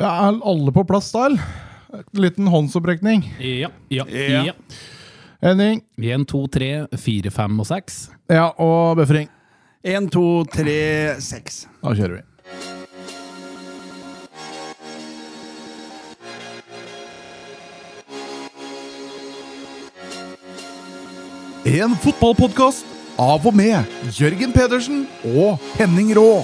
Ja, er alle på plass da, eller? Liten håndsopprekning. Ja, ja, Ja. ja. Henning. Én, to, tre, fire, fem og seks. Ja, og bøffering Én, to, tre, seks. Da kjører vi. En fotballpodkast av og med Jørgen Pedersen og Henning Raa.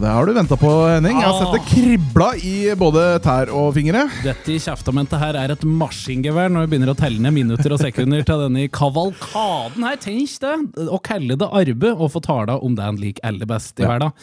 Det har du venta på, Henning. Jeg har sett det kribla i både tær og fingre. Dette i kjeftamentet her er et maskingevær når vi begynner å telle ned minutter og sekunder til denne kavalkaden her. Tenk det! Å kalle det arbeid og få tale om det en liker aller best i verden.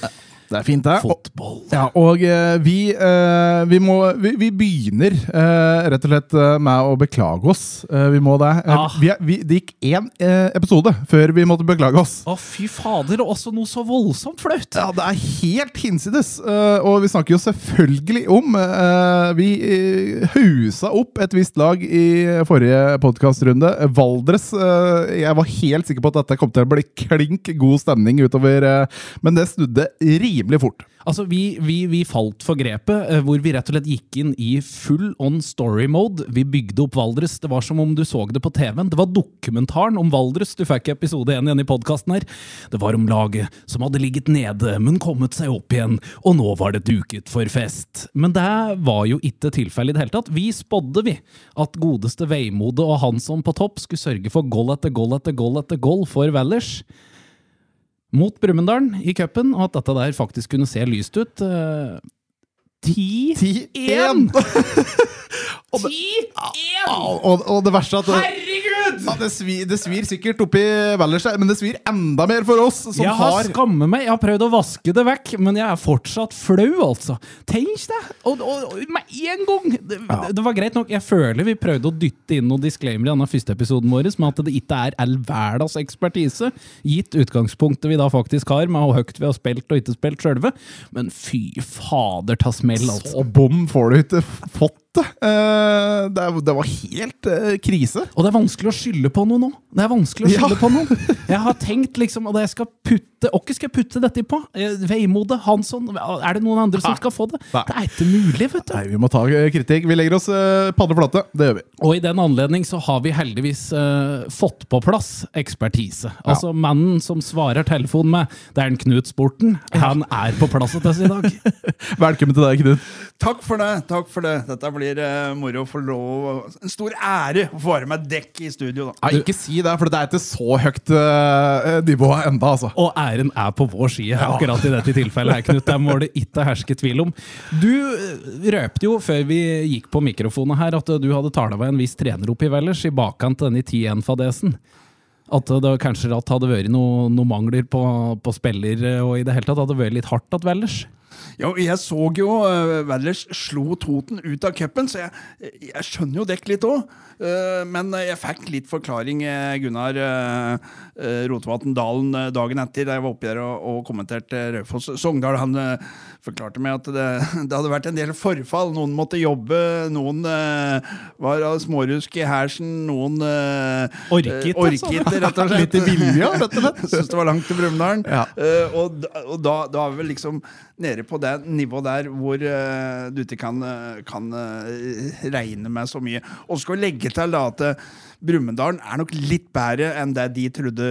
Det er fint, det. Og, Fotball. ja, og eh, vi, eh, vi, må, vi, vi begynner eh, rett og slett med å beklage oss. Vi må det. Ja. Ah. vi, vi, det gikk én episode før vi måtte beklage oss. Å, fy fader, også noe så voldsomt flaut! Ja, det er helt hinsides. og vi snakker jo selvfølgelig om Vi hausa opp et visst lag i forrige podkastrunde. Valdres. jeg var helt sikker på at dette kom til å bli klink god stemning utover, men det snudde rimelig fort. Altså, vi, vi, vi falt for grepet, eh, hvor vi rett og slett gikk inn i full on story mode. Vi bygde opp Valdres. Det var som om du så det på TV-en. Det var dokumentaren om Valdres du fikk episode 1 igjen i podkasten her. Det var om laget som hadde ligget nede, men kommet seg opp igjen, og nå var det duket for fest. Men det var jo ikke tilfellet i det hele tatt. Vi spådde, vi, at godeste Veimode og Hansson på topp skulle sørge for goal etter goal etter goal etter goal for Valdres mot Brumunddal i cupen, og at dette der faktisk kunne se lyst ut. Eh, Ti 10-1! Og og, det verste er at det, Herregud! ja, det, svir, det svir sikkert oppi Valdres, men det svir enda mer for oss som jeg har har skammet meg. Jeg har prøvd å vaske det vekk, men jeg er fortsatt flau, altså. Tenk det! Og, og, og med en gang! Det, det var greit nok. Jeg føler vi prøvde å dytte inn noen disclaimer i denne første episoden vår med at det ikke er all verdens ekspertise, gitt utgangspunktet vi da faktisk har, med hvor høyt vi har spilt og ikke spilt sjølve. Men fy fader ta smell, altså. Så bom får du ikke fått det. Eh, det, er- det var helt eh, krise. Og det er vanskelig å skylde på noe nå. Det er vanskelig å skylde Ja. på noen. Jeg har tenkt liksom Og jeg skal putte Åkke skal jeg putte dette på? Eh, Veimode? Hansson? Er det noen andre som skal få det? Nei. Det er ikke mulig, vet du. Nei, vi må ta kritikk. Vi legger oss flate. Det gjør vi. Og i den anledning så har vi heldigvis uh, fått på plass ekspertise. Altså mannen som svarer telefonen med 'Det er en Knut Sporten', han er på plass hos oss i dag. Velkommen til deg, Knut. Takk for det. takk for det. Dette blir eh, moro å få lov En stor ære å få være med dekk i studio. da. Ja, ikke si det, for det er ikke så høyt uh, nivå enda, altså. Og æren er på vår side akkurat i dette tilfellet. her, Knut. Det må det ikke herske tvil om. Du røpte jo før vi gikk på mikrofonen her at du hadde tala med en viss trener oppi i Vellers i bakkant til denne 10-1-fadesen. At det kanskje hadde vært noen noe mangler på, på spiller, og i det hele tatt hadde vært litt hardt at Vellers. Ja, jeg så jo uh, Valdres slo Toten ut av cupen, så jeg, jeg skjønner jo dekk litt òg. men jeg fikk litt forklaring, eh, Gunnar uh, Rotevatn Dalen, eh, dagen etter da jeg var oppe der og, og kommenterte Raufoss Sogndal. Han uh, forklarte meg at det, det hadde vært en del forfall. Noen måtte jobbe, noen eh, var av smårusk i hersen, noen uh, Orket, altså. orket rett og slett. Litt i vilje, rett og slett. Syns det var langt til Brumunddal. Ja. Eh, og og da, da er vi vel liksom nede på det nivået der hvor uh, du ikke kan, eh, kan uh, regne med så mye. Og skal legge til da at uh, Brumunddal er nok litt bedre enn det de trodde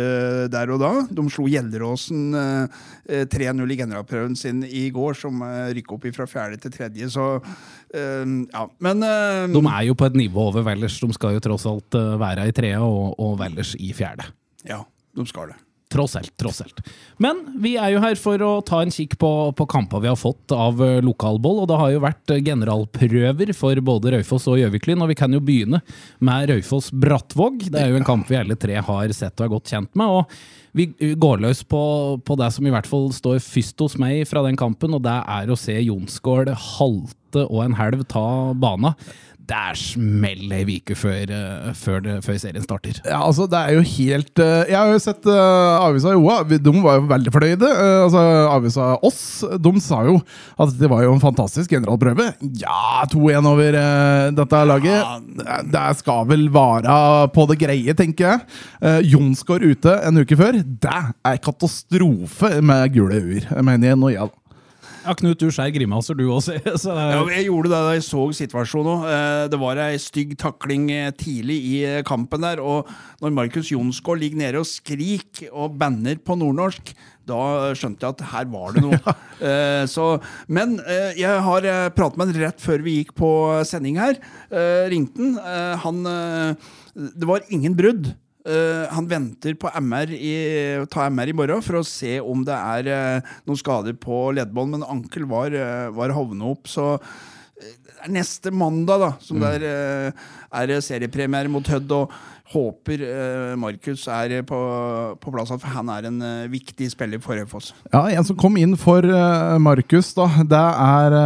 der og da. De slo Gjelleråsen eh, 3-0 i generalprøven sin i går, som uh, rykka opp fra fjerde til tredje. Så ja. Men De er jo på et nivå over Vellers. De skal jo tross alt være i trea, og, og Vellers i fjerde. ja, de skal det. Tross alt, tross alt. Men vi er jo her for å ta en kikk på, på kamper vi har fått av eh, lokalboll, og det har jo vært eh, generalprøver for både Raufoss og Gjøviklyn, og vi kan jo begynne med Raufoss-Brattvåg. Det er jo en kamp vi alle tre har sett og er godt kjent med. og vi går løs på, på det som i hvert fall står først hos meg fra den kampen, og det er å se Jonsgård halte og en halv ta bana. Det er smell ei uke før, eh, før, det- før serien starter. Ja, altså, det er jo helt eh, Jeg har jo sett uh, avisa Joa. De var jo veldig fornøyde. Uh, altså, Avisa Oss de sa jo at det var jo en fantastisk generalprøve. Ja, 2-1 over uh, dette laget. Det, det skal vel være på det greie, tenker jeg. Uh, Jonsgaard ute en uke før. Det er katastrofe med gule øyer, mener jeg nå, ja. Ja, Knut, du skjærer grimaser du også. Ja, jeg gjorde det da jeg så situasjonen òg. Det var ei stygg takling eh, tidlig i eh, kampen der. Og når Markus Jonsgaard ligger nede og skriker og banner på nordnorsk, da skjønte jeg at her var det noe. Eh, så, men eh, jeg har pratet med han rett før vi gikk på sending her. Eh, ringte han. Eh, han eh, Det var ingen brudd. Eh, han venter på MR i, ta MR i morgen for å se om det er uh, noen skader på leddbånd, men ankel var, uh, var hovnet opp. Så neste mandag da, som det er, eh, er seriepremiere mot Hødd. og Håper eh, Markus er på, på plass, for han er en eh, viktig spiller for Raufoss. Ja, En som kom inn for Markus, da, det er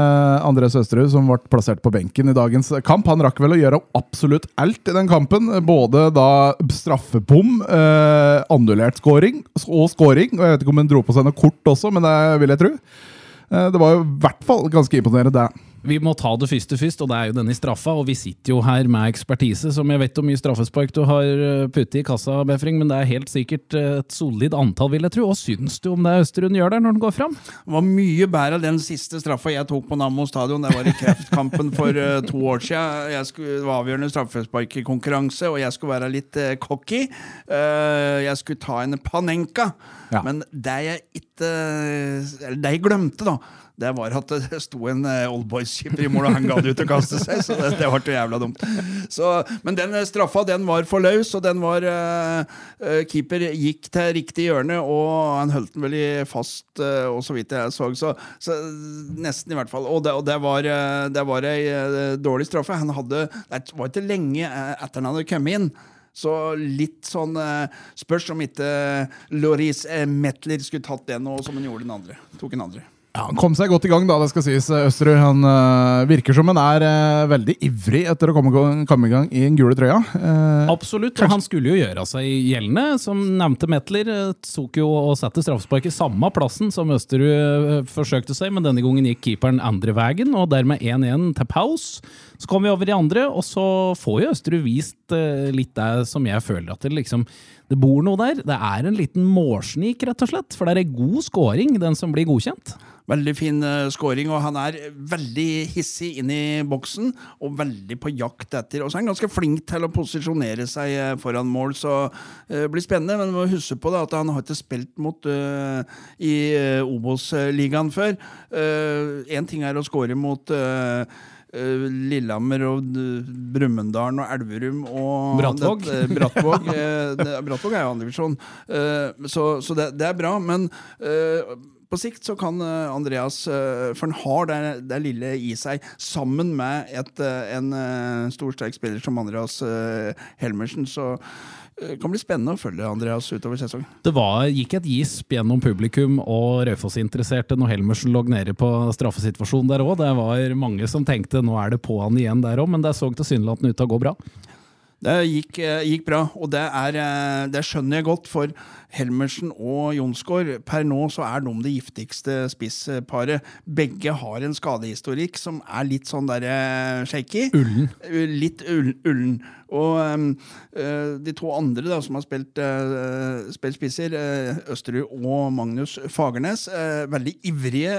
André Søsterud, som ble plassert på benken i dagens kamp. Han rakk vel å gjøre absolutt alt i den kampen. Både da straffebom, eh, annullert scoring og scoring. Og jeg vet ikke om han dro på seg noe kort også, men det vil jeg tro. Det var jo i hvert fall ganske imponerende, det. Vi må ta det første først, og det er jo denne straffa. Og vi sitter jo her med ekspertise, som jeg vet hvor mye straffespark du har eh, puttet i kassa, Befring, men det er helt sikkert eh, et solid antall, vil jeg tro. Hva syns du om det Østerund gjør der, når den går fram? Det var mye bedre den siste straffa jeg tok på Nammo stadion. Det var i kreftkampen for uh, to år siden. Skulle, det var avgjørende straffesparkkonkurranse, og jeg skulle være litt cocky. Jeg skulle ta en Panenka. Ja. Men det jeg ikke Eller det jeg glemte, da. Det var at det sto en uh, Oldboys-skipper i mål, og han gadd ut å kaste seg. Så det, det så jævla dumt. Så, men den uh, straffa den var for løs, og den var uh, Keeper gikk til riktig hjørne, og han holdt den veldig fast, uh, og så vidt jeg så. Så, så nesten, i hvert fall. Og det, og det var, det var ei dårlig straffe. Han hadde Det var ikke lenge etter han hadde kommet inn. Så litt sånn Spørs om ikke Loris Metler skulle tatt den, og som han gjorde den andre. Tok den andre. Ja, Han kom seg godt i gang, da, det skal sies. Østerud han øh, virker som han er øh, veldig ivrig etter å komme, komme i gang i den gule trøya. Eh, Absolutt, og han skulle jo gjøre seg gjeldende. Som nevnte Metler, eh, tok jo og satte straffespark i samme plassen som Østerud eh, forsøkte seg, men denne gangen gikk keeperen andre veien, og dermed 1-1 til pause. Så kom vi over i andre, og så får jo Østerud vist eh, litt det som jeg føler at det liksom det bor noe der. Det er en liten målsnik, rett og slett. For det er en god scoring, den som blir godkjent. Veldig fin uh, scoring, og han er veldig hissig inn i boksen og veldig på jakt etter. Og så er han ganske flink til å posisjonere seg uh, foran mål, så det uh, blir spennende. Men må huske på det, at han har ikke spilt mot uh, i uh, Obos-ligaen før. Én ting er å score mot uh, uh, Lillehammer og Brumunddal og Elverum og Brattvåg. dette- Brattvåg. eh, det- Brattvåg er jo andredivisjon, uh, så, så det, det er bra. Men uh, på sikt så kan Andreas, for han har det, det lille i seg, sammen med et, en stor, sterk spiller som Andreas Helmersen, så kan bli spennende å følge Andreas utover sesongen. Det var, gikk et gisp gjennom publikum og Raufoss-interesserte når Helmersen lå nede på straffesituasjonen der òg. Det var mange som tenkte nå er det på han igjen der òg, men det så tilsynelatende ut til å gå bra. Det gikk, eh, gikk bra, og det, er, eh, det skjønner jeg godt, for Helmersen og Jonsgaard Per nå så er de det giftigste spissparet. Begge har en skadehistorikk som er litt sånn der eh, shaky. Ullen. Litt ull- ullen. Og uh, de to andre da, som har spilt, uh, spilt spisser, uh, Østerud og Magnus Fagernes, veldig ivrige,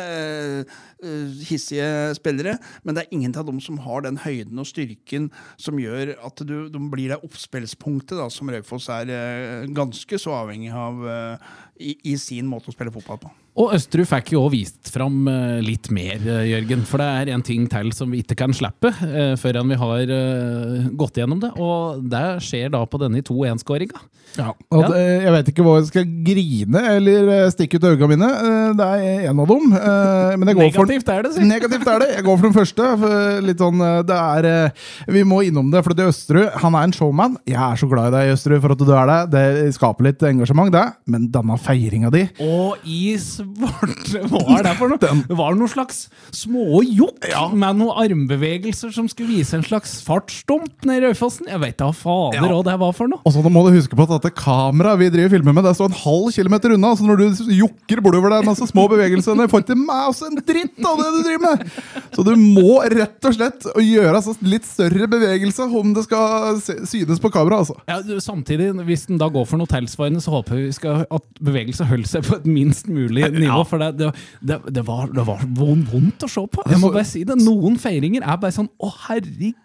hissige spillere. Men det er ingen av dem som har den høyden og styrken som gjør at du, de blir det oppspillspunktet da, som Raufoss er ganske så avhengig av i, i sin måte å spille fotball på. Og Østerud fikk jo òg vist fram eh, litt mer, eh, Jørgen. For det er en ting til som vi ikke kan slippe uh, før vi har eh, gått gjennom det. Og det skjer da på denne 2-1-skåringa. Ja, og Ja. det, Jeg vet ikke hvor jeg skal grine eller eh, stikke ut øynene mine. Eh, Det er en av dem. eh, Men jeg går for Negativt er det, si. Negativt er det. Jeg går for den første. Litt sånn, eh, det er, eh, vi må innom det, for det er Østerud han er en showman. Jeg er så glad i deg, Østerud, for at du er det. Det skaper litt engasjement, det. Men denne feiringa di. Og i svarte Hva er det for noe? Det var noen slags små jokk med noen armbevegelser som skulle vise en slags fartsdump nede i Raufossen. Jeg vet da fader Ja. det var for noe. Og så må du huske på at dette kameraet vi driver filmer med, det står en halv kilometer unna. Så når du jokker bortover der, masse små bevegelser, du får ikke meg også, en dritt av det du driver med! Så du må rett og slett gjøre altså litt større bevegelse om det skal synes på kamera. altså. Ja, du, samtidig, hvis den da går for noe tilsvarende, så håper vi skal at bevegelse holder seg på et minst mulig nivå. For det, det, det, det, var, det var vond- vondt å se på. Jeg må bare si det. Noen feiringer er bare sånn Å, herregud,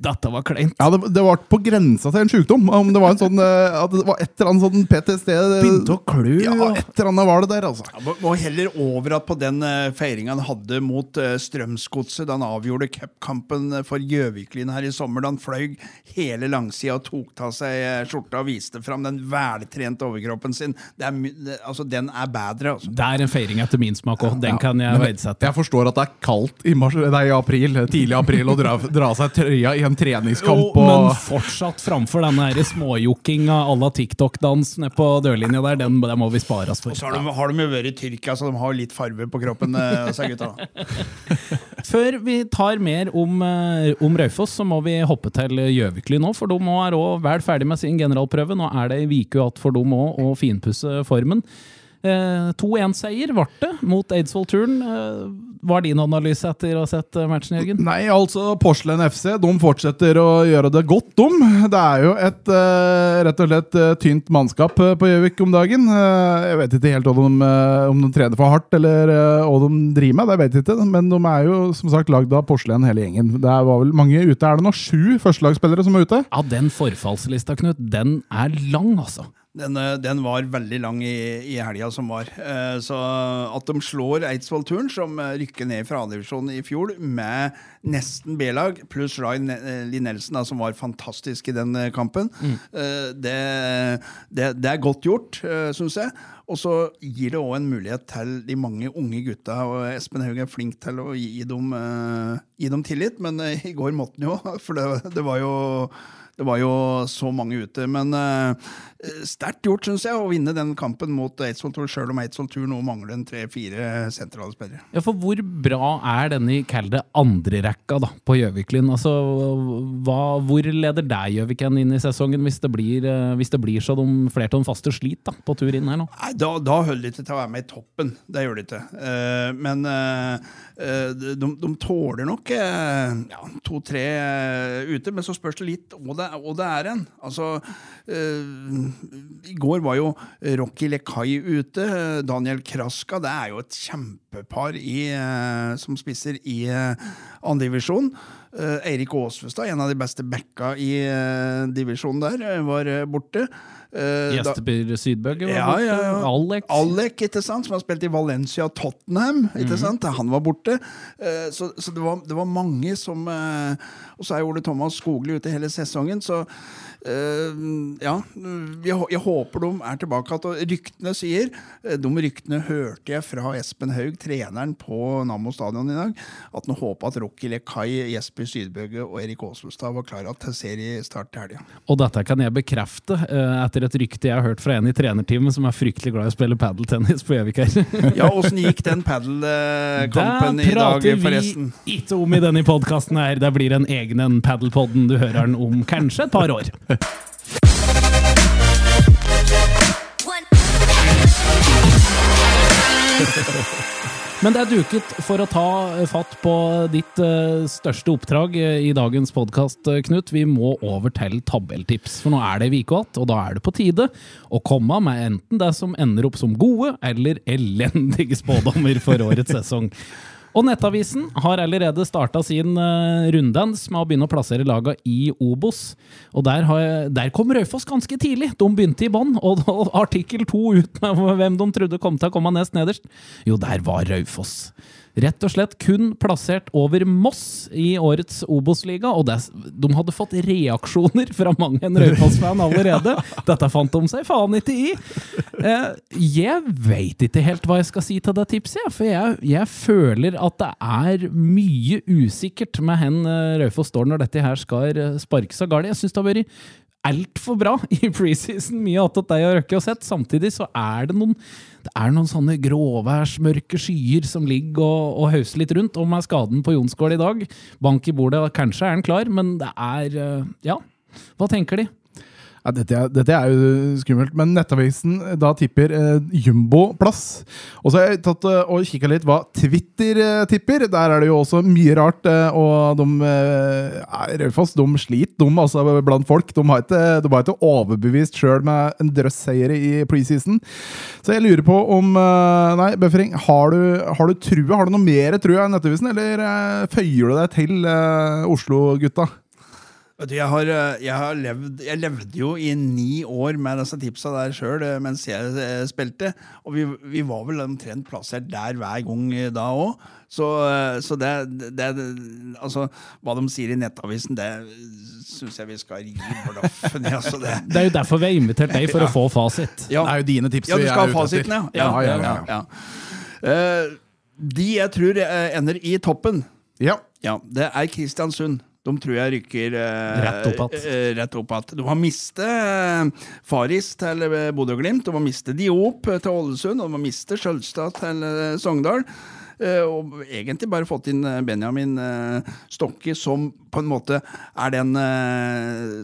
dette var kleint! Ja, det, det var på grensa til en sjukdom. Om det var en sånn eh, At det var et eller annet sånn PTSD Begynte å klø. Ja, et eller annet var det der, altså. Ja, må- heller over at på den uh, feiringa han hadde mot Strømsgodset da han avgjorde cupkampen eh, for Gjøviklyn her i sommer, da han fløy hele langsida og tok av seg eh, skjorta og viste fram den veltrente overkroppen sin. Det er, altså, den er bedre, altså. Det er en feiring etter min smak òg. Den Ja, kan jeg verdsette. Jeg forstår at det er kaldt i, mars, nei, i april, tidlig april å dra, dra seg trøya i en treningskamp. Jo, men fortsatt framfor denne småjokkinga à la TikTok-dans nede på dørlinja der, den, den må vi spare oss for. Og så har de, har de jo vært i Tyrkia, så de har litt farve på kroppen, uh, sa gutta. Før vi tar mer om, eh, om Raufoss, så må vi hoppe til Gjøvikly nå, for de må er òg vel ferdig med sin generalprøve. Nå er det ei uke igjen for dem òg å finpusse formen. Eh, 2-1-seier ble det mot Eidsvoll Turn. Eh, hva er din analyse etter å ha sett eh, matchen, Jørgen? Nei, altså Porselen FC de fortsetter å gjøre det godt, de. Det er jo et eh, rett og slett eh, tynt mannskap på Gjøvik om dagen. Jeg vet ikke helt om de, om de trener for hardt eller hva de driver med, det vet jeg ikke. Men de er jo som sagt lagd av Porselen hele gjengen. Det var vel mange ute. Er det nå sju førstelagsspillere som er ute? Ja, den forfallslista, Knut, den er lang, altså. Den, eh, den var veldig lang i, i helga som var. Eh, Så at de slår Eidsvoll Turn, som eh, rykker ned fra A-divisjonen i fjor, med nesten B-lag, pluss Ryan Linnelsen, da, som var fantastisk i den kampen, kampen, eh, det, det, det er godt gjort, eh, syns jeg. Og så gir det òg en mulighet til de mange unge gutta, og Espen Haug er flink til å gi dem, eh, gi dem tillit, men eh, i går måtte han jo, for det, det var jo det var jo så mange ute. Men uh, sterkt gjort, syns jeg, å vinne den kampen mot Eidsvoll Tour, sjøl om Eidsvoll Tour nå mangler en tre-fire sentrale spillere. Ja, for hvor bra er denne, kall det andrerekka på Gjøviklyn? Altså, hva, hvor leder deg Gjøviken inn i sesongen, hvis det blir, eh, hvis det blir så de flere av faste slit da, på tur inn her nå? Nei, Da, da holder det ikke til å være med i toppen. Det gjør det ikke. Uh, men uh, de, de tåler nok ja, to-tre ute, men så spørs det litt hva det, hva det er en. Altså, eh, I går var jo Rocky Lekai ute. Daniel Kraska. Det er jo et kjempepar i, eh, som spisser i uh, andredivisjon. Eirik Aasvestad, en av de beste backa i divisjonen der, eh, var eh, borte. Eh, Sydbøge Sydbøgge var ja, borte. ja. Alex. Alec, ikke sant, som har spilt i Valencia Tottenham. ikke sant? Han var borte. Uh, så så det, var, det var mange som uh, Og så er jo Ole Thomas Skogli ute hele sesongen, så ja. Jeg, håper de er tilbake igjen. Ryktene sier eh, De ryktene hørte jeg fra Espen Haug, treneren på Nammo stadion i dag, at han håpa at Rocky Lekai, Jesper Sydbøge og Erik Aasvestad var klare til seriestart til helga. Og dette kan jeg bekrefte eh, etter et rykte jeg har hørt fra en i trenerteamet som er fryktelig glad i å spille padeltennis på Gjøvik her. Ja, åssen gikk den padelkampen i dag, forresten? Det prater vi ikke om i denne podkasten her. Det blir en egen en padelpodden. Du hører den om kanskje et par år. Men det er duket for å ta fatt på ditt eh, største oppdrag eh, i dagens podkast, Knut. Vi må over til tabelltips, for nå er det uke igjen, og da er det på tide å komme med enten det som ender opp som gode eller elendige spådommer for årets sesong. Og Nettavisen har allerede starta sin uh, runddans med å begynne å plassere laga i Obos. Og der, har, der kom Raufoss ganske tidlig. De begynte i bånn. Og artikkel to ut med hvem de trodde kom til å komme nest nederst. Jo, der var Raufoss. Rett og slett kun plassert over Moss i årets Obos-liga, og det, de hadde fått reaksjoner fra mange en Raufoss-fan allerede. Dette fant de seg faen ikke i. Eh, jeg veit ikke helt hva jeg skal si til det tipset, for jeg, jeg føler at det er mye usikkert med hen eh, Raufoss står når dette her skal eh, sparkes av galt. Jeg syns det har vært altfor bra i preseason. Mye attåt deg og Røkke har sett. Samtidig så er det noen det er noen sånne gråværsmørke skyer som ligger og, og hauser litt rundt. Om er skaden på Jonsgård i dag, bank i bordet, kanskje er han klar, men det er eh, Ja, hva tenker de? Ja, dette, er, dette, er jo skummelt, men Nettavisen da tipper eh, jumbo-plass. Og så har jeg tatt eh, og kikka litt hva Twitter eh, tipper. Der er det jo også mye rart. Eh, og de eh, Raufoss de sliter, de altså, blant folk. De har ikke, de har ikke overbevist sjøl med en drøss seier i preseason. Så jeg lurer på om eh, Nei, Bøffering, har har du trua? Har du noe mer trua enn Nettavisen, eller eh, føyer du deg til eh, Oslo-gutta? Vet du, jeg, har, eh, jeg, har levd, jeg levde jo i ni år med disse tipsa der sjøl mens jeg eh, spilte. Og vi, vi var vel omtrent plassert der hver gang eh, da òg. Så, så det, det, Altså, hva de sier i Nettavisen, det syns jeg vi skal rive blaffen i. Altså det. det er jo derfor vi har invitert deg, for ja. å få fasit. Ja. Det er jo dine tips ja, du skal ha fasiten, ja. Ja, ja, ja, ja. Uh, de jeg tror ender i toppen, ja. det er Kristiansund. De tror jeg rykker eh, rett opp igjen. De har mistet eh, Faris til eh, Bodø-Glimt, de har mistet Diop til Ålesund, og de har mistet Skjølstad til eh, Sogndal. Eh, og egentlig bare fått inn eh, Benjamin Stokke, som på en måte er den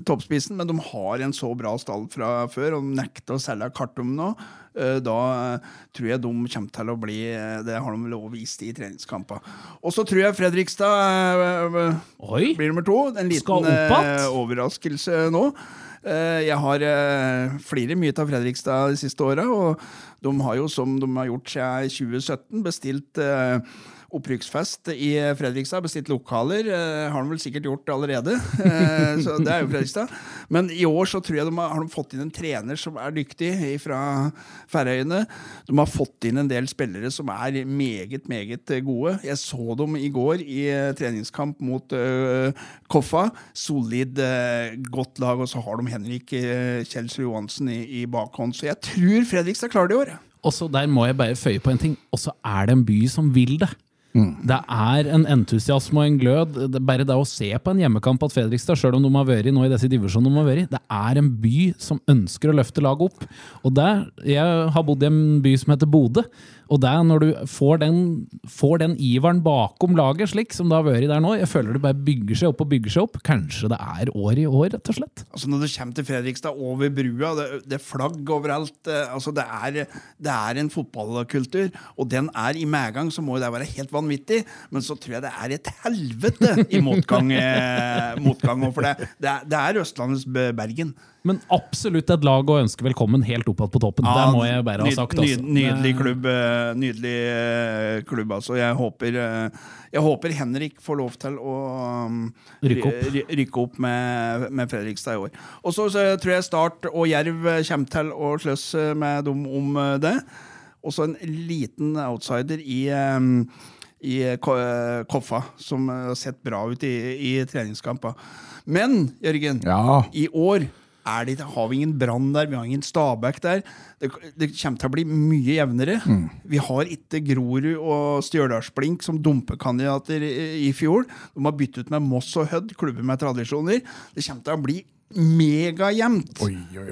toppspissen, men de har en så bra stall fra før, og de nekter å selge Kartum nå. Eh, da eh, tror jeg de kommer til å bli eh, Det har de lov vist i treningskamper. Og så tror jeg Fredrikstad Oi. blir nummer to. En liten overraskelse nå. Jeg har flere mye av Fredrikstad de siste åra, og de har jo, som de har gjort siden 2017, bestilt opprykksfest i Fredrikstad. Bestilt lokaler. Eh, har de vel sikkert gjort allerede. Eh, så det er jo Fredrikstad. Men i år så tror jeg de har, fått inn en trener som er dyktig fra Færøyene. De har fått inn en del spillere som er meget, meget gode. Jeg så dem i går i eh, treningskamp mot Koffa. Solid, godt lag. Og så har de Henrik uh, Kjelsrud Johansen i bakhånd. Så jeg tror Fredrikstad klarer det i år. Også Der må jeg bare føye på en ting. Og så er det en by som vil det. Mm. Det er en entusiasme og en glød. Det bare det å se på en hjemmekamp at Fredrikstad, sjøl om de har vært nå i disse divisjonene de har vært, det er en by som ønsker å løfte laget opp. Og der, Jeg har bodd i en by som heter Bodø. Og det når du får den, får den iveren bakom laget, slik som det har vært der nå Jeg føler det bare bygger seg opp og bygger seg opp. Kanskje det er år i år, rett og slett. Altså Når du kommer til Fredrikstad, over brua, det, det er flagg overalt. Eh, altså det er, det er, en fotballkultur, og den er i medgang, så må jo det være helt vanvittig. Men så tror jeg det er et helvete i motgang, eh, motgang for det, det, det er Østlandets Bergen. Men absolutt et lag å ønske velkommen helt opp på toppen. Ja, det må jeg bare ha sagt. Altså. nydelig klubb, eh, nydelig eh, klubb, altså. Jeg håper, eh, jeg håper Henrik får lov til å um, rykke opp, rykke opp med, med, Fredrikstad i år. Og så tror jeg Start og Jerv kommer til å sløss med dem om det. Og så en liten outsider i i Koffa, som har sett bra ut i, i treningskamper. Men Jørgen, ja. i år det, har vi ingen Brann der, vi har ingen Stabæk der. Det, det, kommer til å bli mye jevnere. Mm. Vi har ikke Grorud og Stjørdalsblink som dumpekandidater i, i fjor. De har byttet ut med Moss og Hødd, klubber med tradisjoner. Det kommer til å bli megajevnt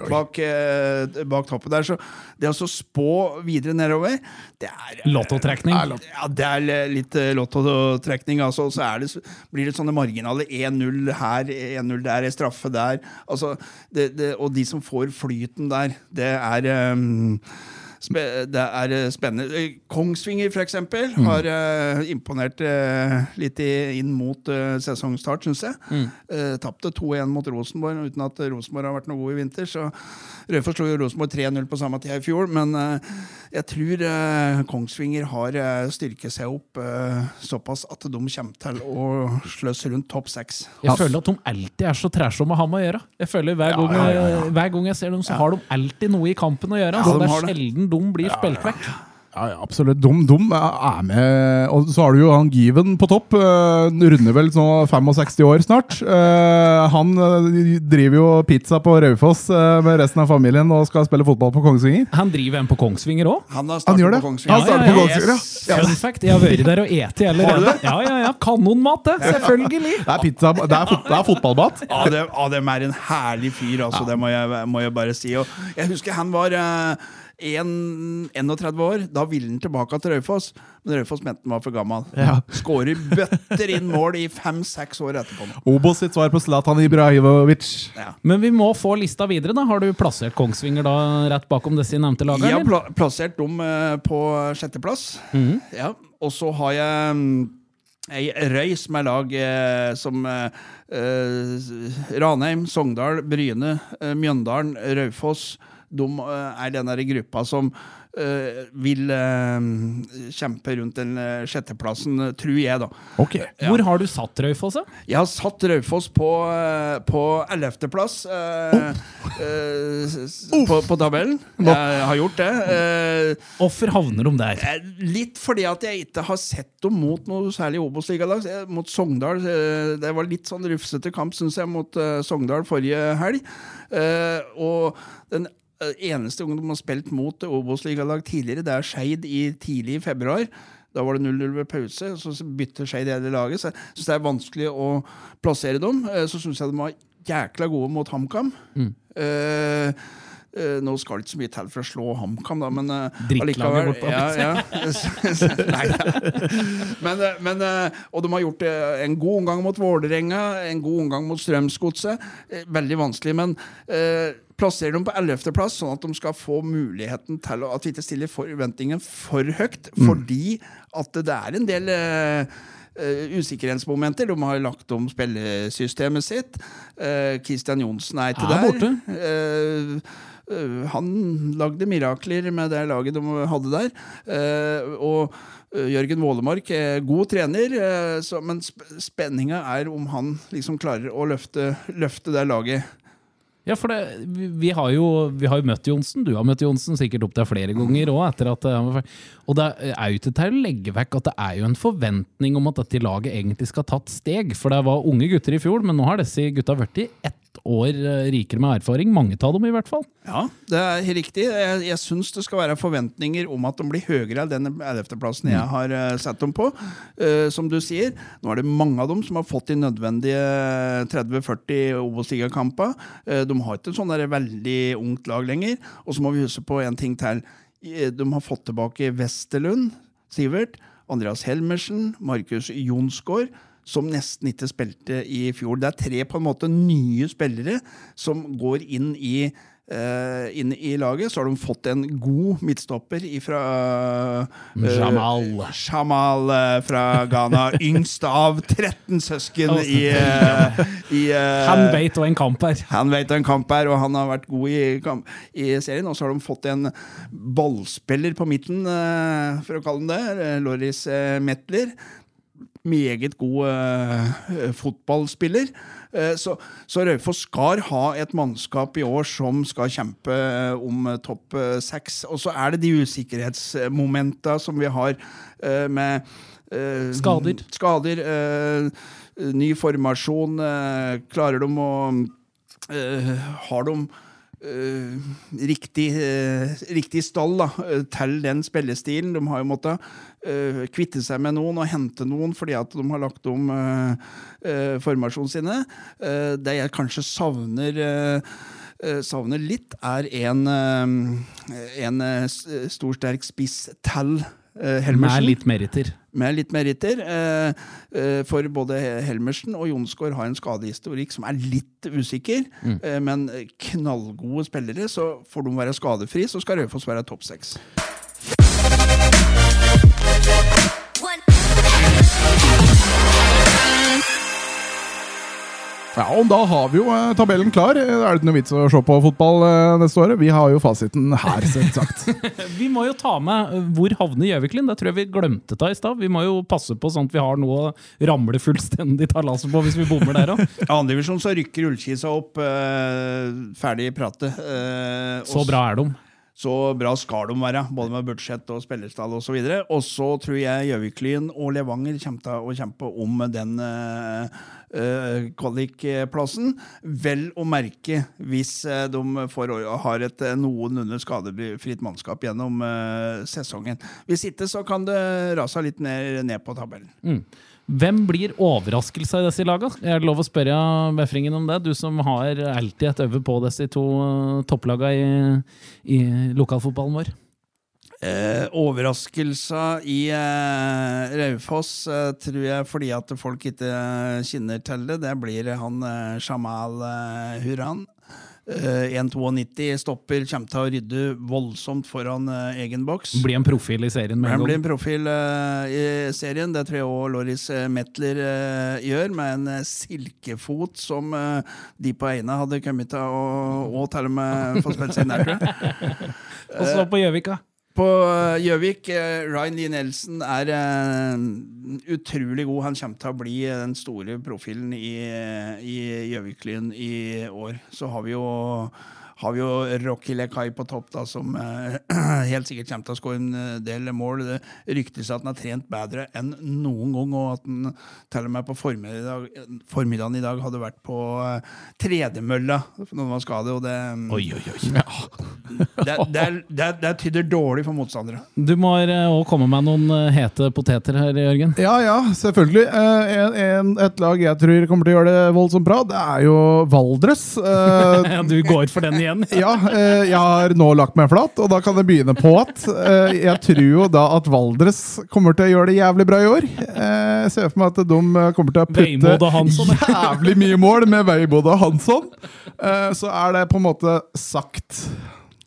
bak, eh, bak toppen der. Så det å spå videre nedover det er eh, Lottotrekning? Ja, det er litt eh, lottotrekning. Altså, så det, blir det sånne marginaler. 1-0 her, 1-0 der, straffe der. Altså, det, det, og de som får flyten der, det er um, det er eh, spennende. Eh, Kongsvinger, for eksempel, mm. har uh, imponert uh, litt i, inn mot uh, sesongstart, syns jeg. Mm. Uh, Tapte 2-1 mot Rosenborg uten at Rosenborg har vært noe god i vinter. så Rødfors slo jo Rosenborg 3-0 på samme tid i fjor, men jeg tror Kongsvinger har styrket seg opp såpass at de kommer til å sløse rundt topp seks. Jeg føler at de alltid er så trærsomme å ha med å gjøre. Jeg føler Hver, ja, gang, ja, ja, hver gang jeg ser dem, så har de alltid noe i kampen å gjøre. Så det er sjelden de blir spilt vekk. Ja, ja, absolutt. De, de er med. Og så har du jo han Given på topp. Uh, runder vel nå 65 år snart. Uh, han uh, driver jo pizza på Raufoss med resten av familien og skal spille fotball på Kongsvinger. Han driver en på Kongsvinger òg? Han, han gjør det. På ja, starter på Kongsvinger, ja. ja. Fun fact, jeg har vært der og eti allerede. Ja, ja, ja. Kanonmat, det! Selvfølgelig! Det er pizza, det er, fot, det er fotballmat. Ja, det, ja, det er en herlig fyr, altså. Det må jeg, må jeg bare si. Og jeg husker han var 31 år. Da ville han tilbake til Raufoss, men Raufoss mente han var for gammel. Ja. Skårer bøtter inn mål i fem-seks år etterpå. Obos sitt svar på Zlatan Ibrahimovic. Ja. Men vi må få lista videre. da Har du plassert Kongsvinger da rett bakom disse nevnte lagene? Jeg har pla plassert dem uh, på sjetteplass. Mm -hmm. ja. Og så har jeg Ei røy som er lag eh, som eh, eh Ranheim, Sogndal, Bryne, eh, Mjøndalen, Raufoss, de eh, er den der gruppa som uh, vil uh, kjempe rundt den sjetteplassen, tror jeg, da. Okay. Ja. Hvor har du satt Raufoss? Jeg har satt Raufoss på, på plass uh, på, på, tabellen. Jeg har gjort det. Hvorfor havner de der? Litt fordi at jeg ikke har sett dem mot noe særlig Obos-ligalag. Mot Sogndal. Det var litt sånn rufsete kamp, syns jeg, mot Sogndal forrige helg. og den eneste gang de har spilt mot Obos-ligalag tidligere, det er Skeid i tidlig i februar. Da var det 0-0 ved pause, så bytter Skeid hele laget. Så jeg syns det er vanskelig å plassere dem. Eh, så syns jeg de var jækla gode mot HamKam. Mm. Eh, Uh, nå skal det ikke så mye til for å slå HamKam, da, men uh, allikevel ja, ja. Nei, men, men Og de har gjort en god omgang mot Vålerenga, en god omgang mot Strømsgodset. veldig vanskelig, men plasserer dem på 11.-plass, sånn at de skal få muligheten til at vi ikke stiller forventningen for høyt, mm. fordi at det er en del Uh, usikkerhetsmomenter. De har lagt om spillesystemet sitt. Uh, Christian Johnsen er ikke der. der. Uh, han lagde mirakler med det laget de hadde der. og Jørgen Vålemark er god trener, så, men spenninga er om han liksom klarer å løfte, løfte det laget. Ja, for det, vi, har jo, vi, har jo, møtt Johnsen. Du har møtt Johnsen sikkert opp til flere ganger òg. Og det er jo ikke til å legge vekk at det er jo en forventning om at dette laget egentlig skal ha tatt steg. For det var unge gutter i fjor, men nå har disse gutta blitt ett år eh, rikere med erfaring. Mange av dem, i hvert fall. Ja, det er riktig. Jeg, jeg syns det skal være forventninger om at de blir høyere enn den 11.-plassen jeg mm. har uh, satt dem på. Uh, som du sier, nå er det mange av dem som har fått de nødvendige 30-40 Obos-ligakamper. Uh, de har ikke et sånn veldig ungt lag lenger. Og så må vi huske på en ting til. De har fått tilbake Westerlund, Sivert, Andreas Helmersen, Markus Jonsgaard som nesten ikke spilte i fjor. Det er tre på en måte nye spillere som går inn i Uh, inn i laget. Så har de fått en god midtstopper fra uh, Jamal. Jamal uh, fra Ghana. Yngst av 13 søsken i, i Han vet hva en kamp er. Han vet hva en kamp er, og han har vært god i, i serien. Og så har de fått en ballspiller på midten, for å kalle den det. Loris Metler meget god eh, fotballspiller. Eh, så, så Raufoss skal ha et mannskap i år som skal kjempe uh, om topp seks. Og så er det de usikkerhetsmomenta som vi har med Skader. Skader ny formasjon. klarer de å Har de Uh, riktig, uh, riktig, stall da, til den spillestilen. De har jo måttet uh, kvitte seg med noen og hente noen fordi at de har lagt om formasjonen sine. det jeg kanskje savner savner litt, er en, en stor, sterk spiss til Uh, Helmersen. Med litt meritter. Med litt meritter. Uh, uh, for både Helmersen og Jonsgaard har en skadehistorikk som er litt usikker. Mm. men knallgode spillere, så får de være skadefri, så skal Raufoss være topp seks. Ja, og Da har vi jo eh, tabellen klar. Er det ikke noe vits å se på fotball eh, neste året? Vi har jo fasiten her, selvsagt. vi må jo ta med eh, hvor havner Gjøviklin. Det tror jeg vi glemte ta i stad. Vi må jo passe på sånn at vi har noe å ramle fullstendig talaset på hvis vi bommer der òg. I andredivisjon så rykker Ullkisa opp. Ferdig prate. Så bra er de. Så bra skal de være, både med budsjett og spillerstall osv. Og så tror jeg Gjøviklyn og Levanger kommer til å kjempe om den kvalikplassen. Vel å merke hvis uh, de får, har et noenlunde skadefritt mannskap gjennom sesongen. Hvis ikke, så kan det rase litt ned, ned på tabellen. Mm. Hvem blir overraskelse i disse lagene? Er det lov å spørre Befringen om det? Du som har alltid et øye på disse to topplagene i, i lokalfotballen vår. Eh, overraskelser i eh, Raufoss eh, tror jeg fordi at folk ikke kjenner til det. Det blir han eh, Jamal Huran. 1,92 stopper, kommer til å rydde voldsomt foran uh, egen boks. Blir en profil i serien med en gang. Blir en profil uh, i serien. Det tror jeg òg Loris Metler gjør, med en silkefot som de på Eina hadde kommet til å og til og med få spilt seg nær, og så på Gjøvika. På Gjøvik, Ryan Lee Nelson er utrolig god. Han kommer til å bli den store profilen i Gjøvik-Lyn i år. Så har vi jo har vi jo Rocky Lekai på topp, da, som eh, helt sikkert kommer til å skåre en eh, del mål. Det ryktes at han har trent bedre enn noen gang, og at han til og med på formiddagen, formiddagen i dag hadde vært på eh, tredemølla når han var skadet. Og det, oi, oi, oi. Ja. det, det, det, det, tyder dårlig for motstandere. Du må òg eh, komme med noen hete poteter her, Jørgen. Ja, ja, selvfølgelig. En, en, et lag jeg tror kommer til å gjøre det voldsomt bra, det er jo Valdres. du går for den igjen? Ja, eh, jeg har nå lagt meg flat, og da kan jeg begynne på at eh, jeg tror jo da at Valdres kommer til å gjøre det jævlig bra i år. Eh, jeg ser for meg at de kommer til å putte jævlig mye mål med Veibode og Hansson. Så er det på en måte sagt.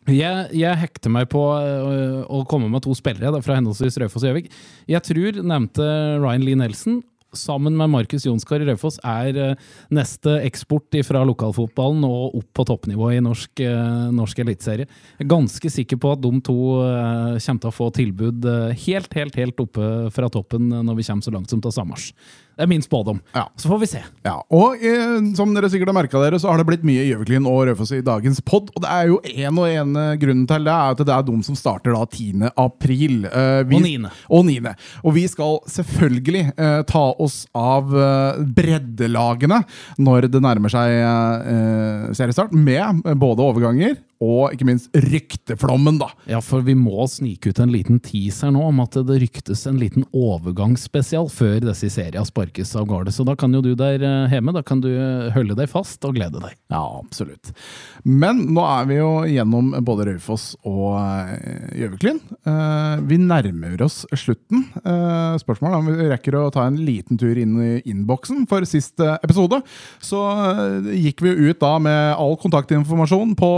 Jeg, jeg, hekter meg på å komme med to spillere da, fra henholdsvis Raufoss og Gjøvik. Jeg tror nevnte Ryan Lee Nelson sammen med Markus Jonskar Raufoss er eh, neste eksport fra lokalfotballen og opp på toppnivå i norsk, eh, norsk eliteserie. Er ganske sikker på at de to eh, kommer til å få tilbud helt, helt, helt oppe fra toppen når vi kommer så langt som til sommer. Det er min spådom. Ja. Så får vi se. Ja, og eh, som dere sikkert har merka dere, så har det blitt mye Gjøviklyn og Raufoss i dagens pod. Og det er jo en og ene grunnen til det, er at det er de som starter da 10. april. Eh, vi, og 9. Og 9. Og vi skal selvfølgelig eh, ta oss av eh, breddelagene når det nærmer seg eh, seriestart, med både overganger og ikke minst rykteflommen, da. Ja, for vi må snike ut en liten teaser nå om at det ryktes en liten overgangsspesial før disse seriene sparkes av gårde. Så da kan jo du der eh, hjemme da kan du eh, holde deg fast og glede deg. Ja, absolutt. Men nå er vi jo gjennom både Raufoss og eh, Gjøviklyn. Vi nærmer oss slutten. Spørsmålet er om vi rekker å ta en liten tur inn i innboksen. For siste episode så gikk vi ut da med all kontaktinformasjon på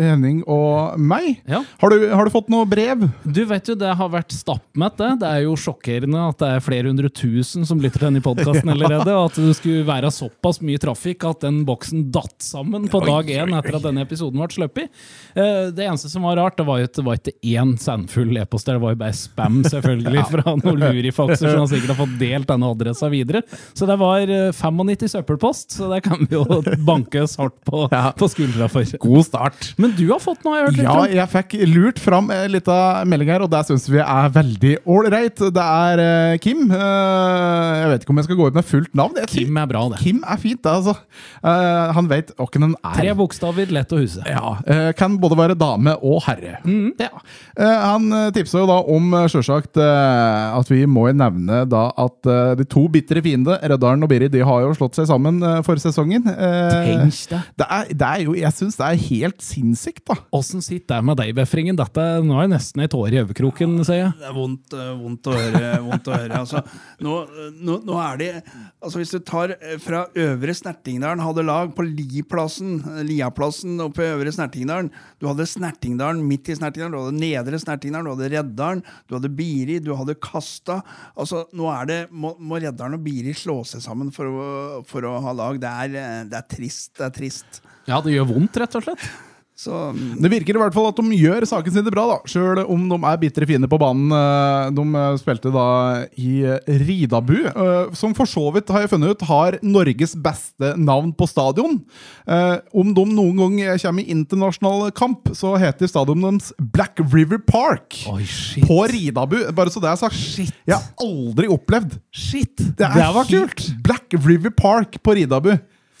Henning og meg. Ja. Har, du, har, du, fått noe brev? Du vet jo, Det har vært stappmett. Det Det er jo sjokkerende at det er flere hundre tusen som lytter til denne podkasten allerede. Og at det skulle være såpass mye trafikk at den boksen datt sammen på dag én etter at denne episoden ble sluppet. Eh, det eneste som var rart, det var jo at det var ikke én sandfull e-post der. Det var jo bare spam, selvfølgelig, fra noen lurifakser som sikkert har fått delt denne adressa videre. Så det var 95 eh, søppelpost, så det kan vi jo banke oss hardt på, ja. på skuldra for. God start. Men du har fått noe, jeg har hørt? Ja, jeg fikk lurt fram en liten melding her, og det syns vi er veldig ålreit. Det er uh, Kim. Uh, jeg vet ikke om jeg skal gå ut med fullt navn. Kim er bra, det. Kim er fint, altså. Uh, han vet åkken han er. Tre bokstaver, lett å huske. Ja, Kan både være dame og herre. Mm. Ja. Han tipsa jo da om sjølsagt at vi må nevne da at de to bitre fiende, Røddalen og Biri, de har jo slått seg sammen for sesongen. Tenk det. Det er, det er jo, jeg syns det er helt sinnssykt sinnssykt, da. Åssen sitter det med deg, Befringen? Dette, nå er det nesten et år i øyekroken, sier jeg. Det er vondt, eh, vondt å høre. vondt å høre. Altså, nå, nå, nå, er de altså Hvis du tar eh, fra Øvre Snertingdalen, hadde lag på Liplassen, eh, Liaplassen oppe i Øvre Snertingdalen. Du hadde Snertingdalen midt i Snertingdalen, du hadde Nedre Snertingdalen, du hadde Reddalen, du hadde Biri, du hadde Kasta. Altså, nå er det, må, må Reddalen og Biri slå seg sammen for å, for å ha lag. Det er, det er trist. Det er trist. Ja, det gjør vondt, rett og slett. Så mm, Det virker i hvert fall at de gjør saken sin bra, da, sjøl om de er bitre fine på banen. Eh, De eh, spilte da i Ridabu, eh, som for så vidt, har jeg funnet ut, har Norges beste navn på stadion. Eh, Om de noen gang kommer i internasjonal kamp, så heter stadionet deres Black River Park. Oi, shit. På Ridabu, bare så det er sagt. Jeg har aldri opplevd Shit! Det er var kult! Black River Park på Ridabu.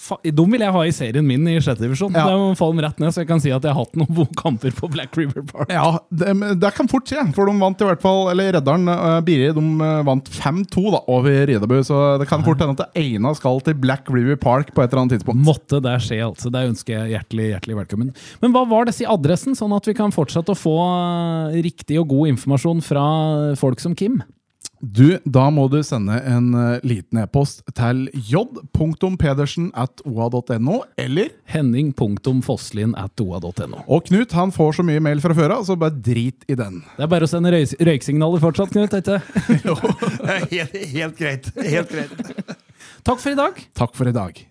De vil jeg ha i serien min i sjette divisjon. Ja. Det må de rett ned, så jeg kan si at jeg har hatt noen gode kamper på Black River Park. Ja, det, det kan fort skje, for de vant i hvert fall Eller Redderen, uh, Biri, de eh, vant 5-2 da over Ridabu, så det kan fort hende at det ene skal til Black River Park på et eller annet tidspunkt. Måtte det skje, altså. Det ønsker jeg hjertelig hjertelig velkommen. Men hva var disse i adressen, sånn at vi kan fortsette å få eh, riktig og god informasjon fra folk som Kim? Du, da må du sende en eh, liten e-post til j.pedersen at oa.no, eller Henning.fosslin at oa.no. Og Knut han får så mye mail fra før av, så bare drit i den. Det er bare å sende røy røyksignaler fortsatt, Knut. ikke? helt, helt greit. Helt greit. Takk for i dag. Takk for i dag.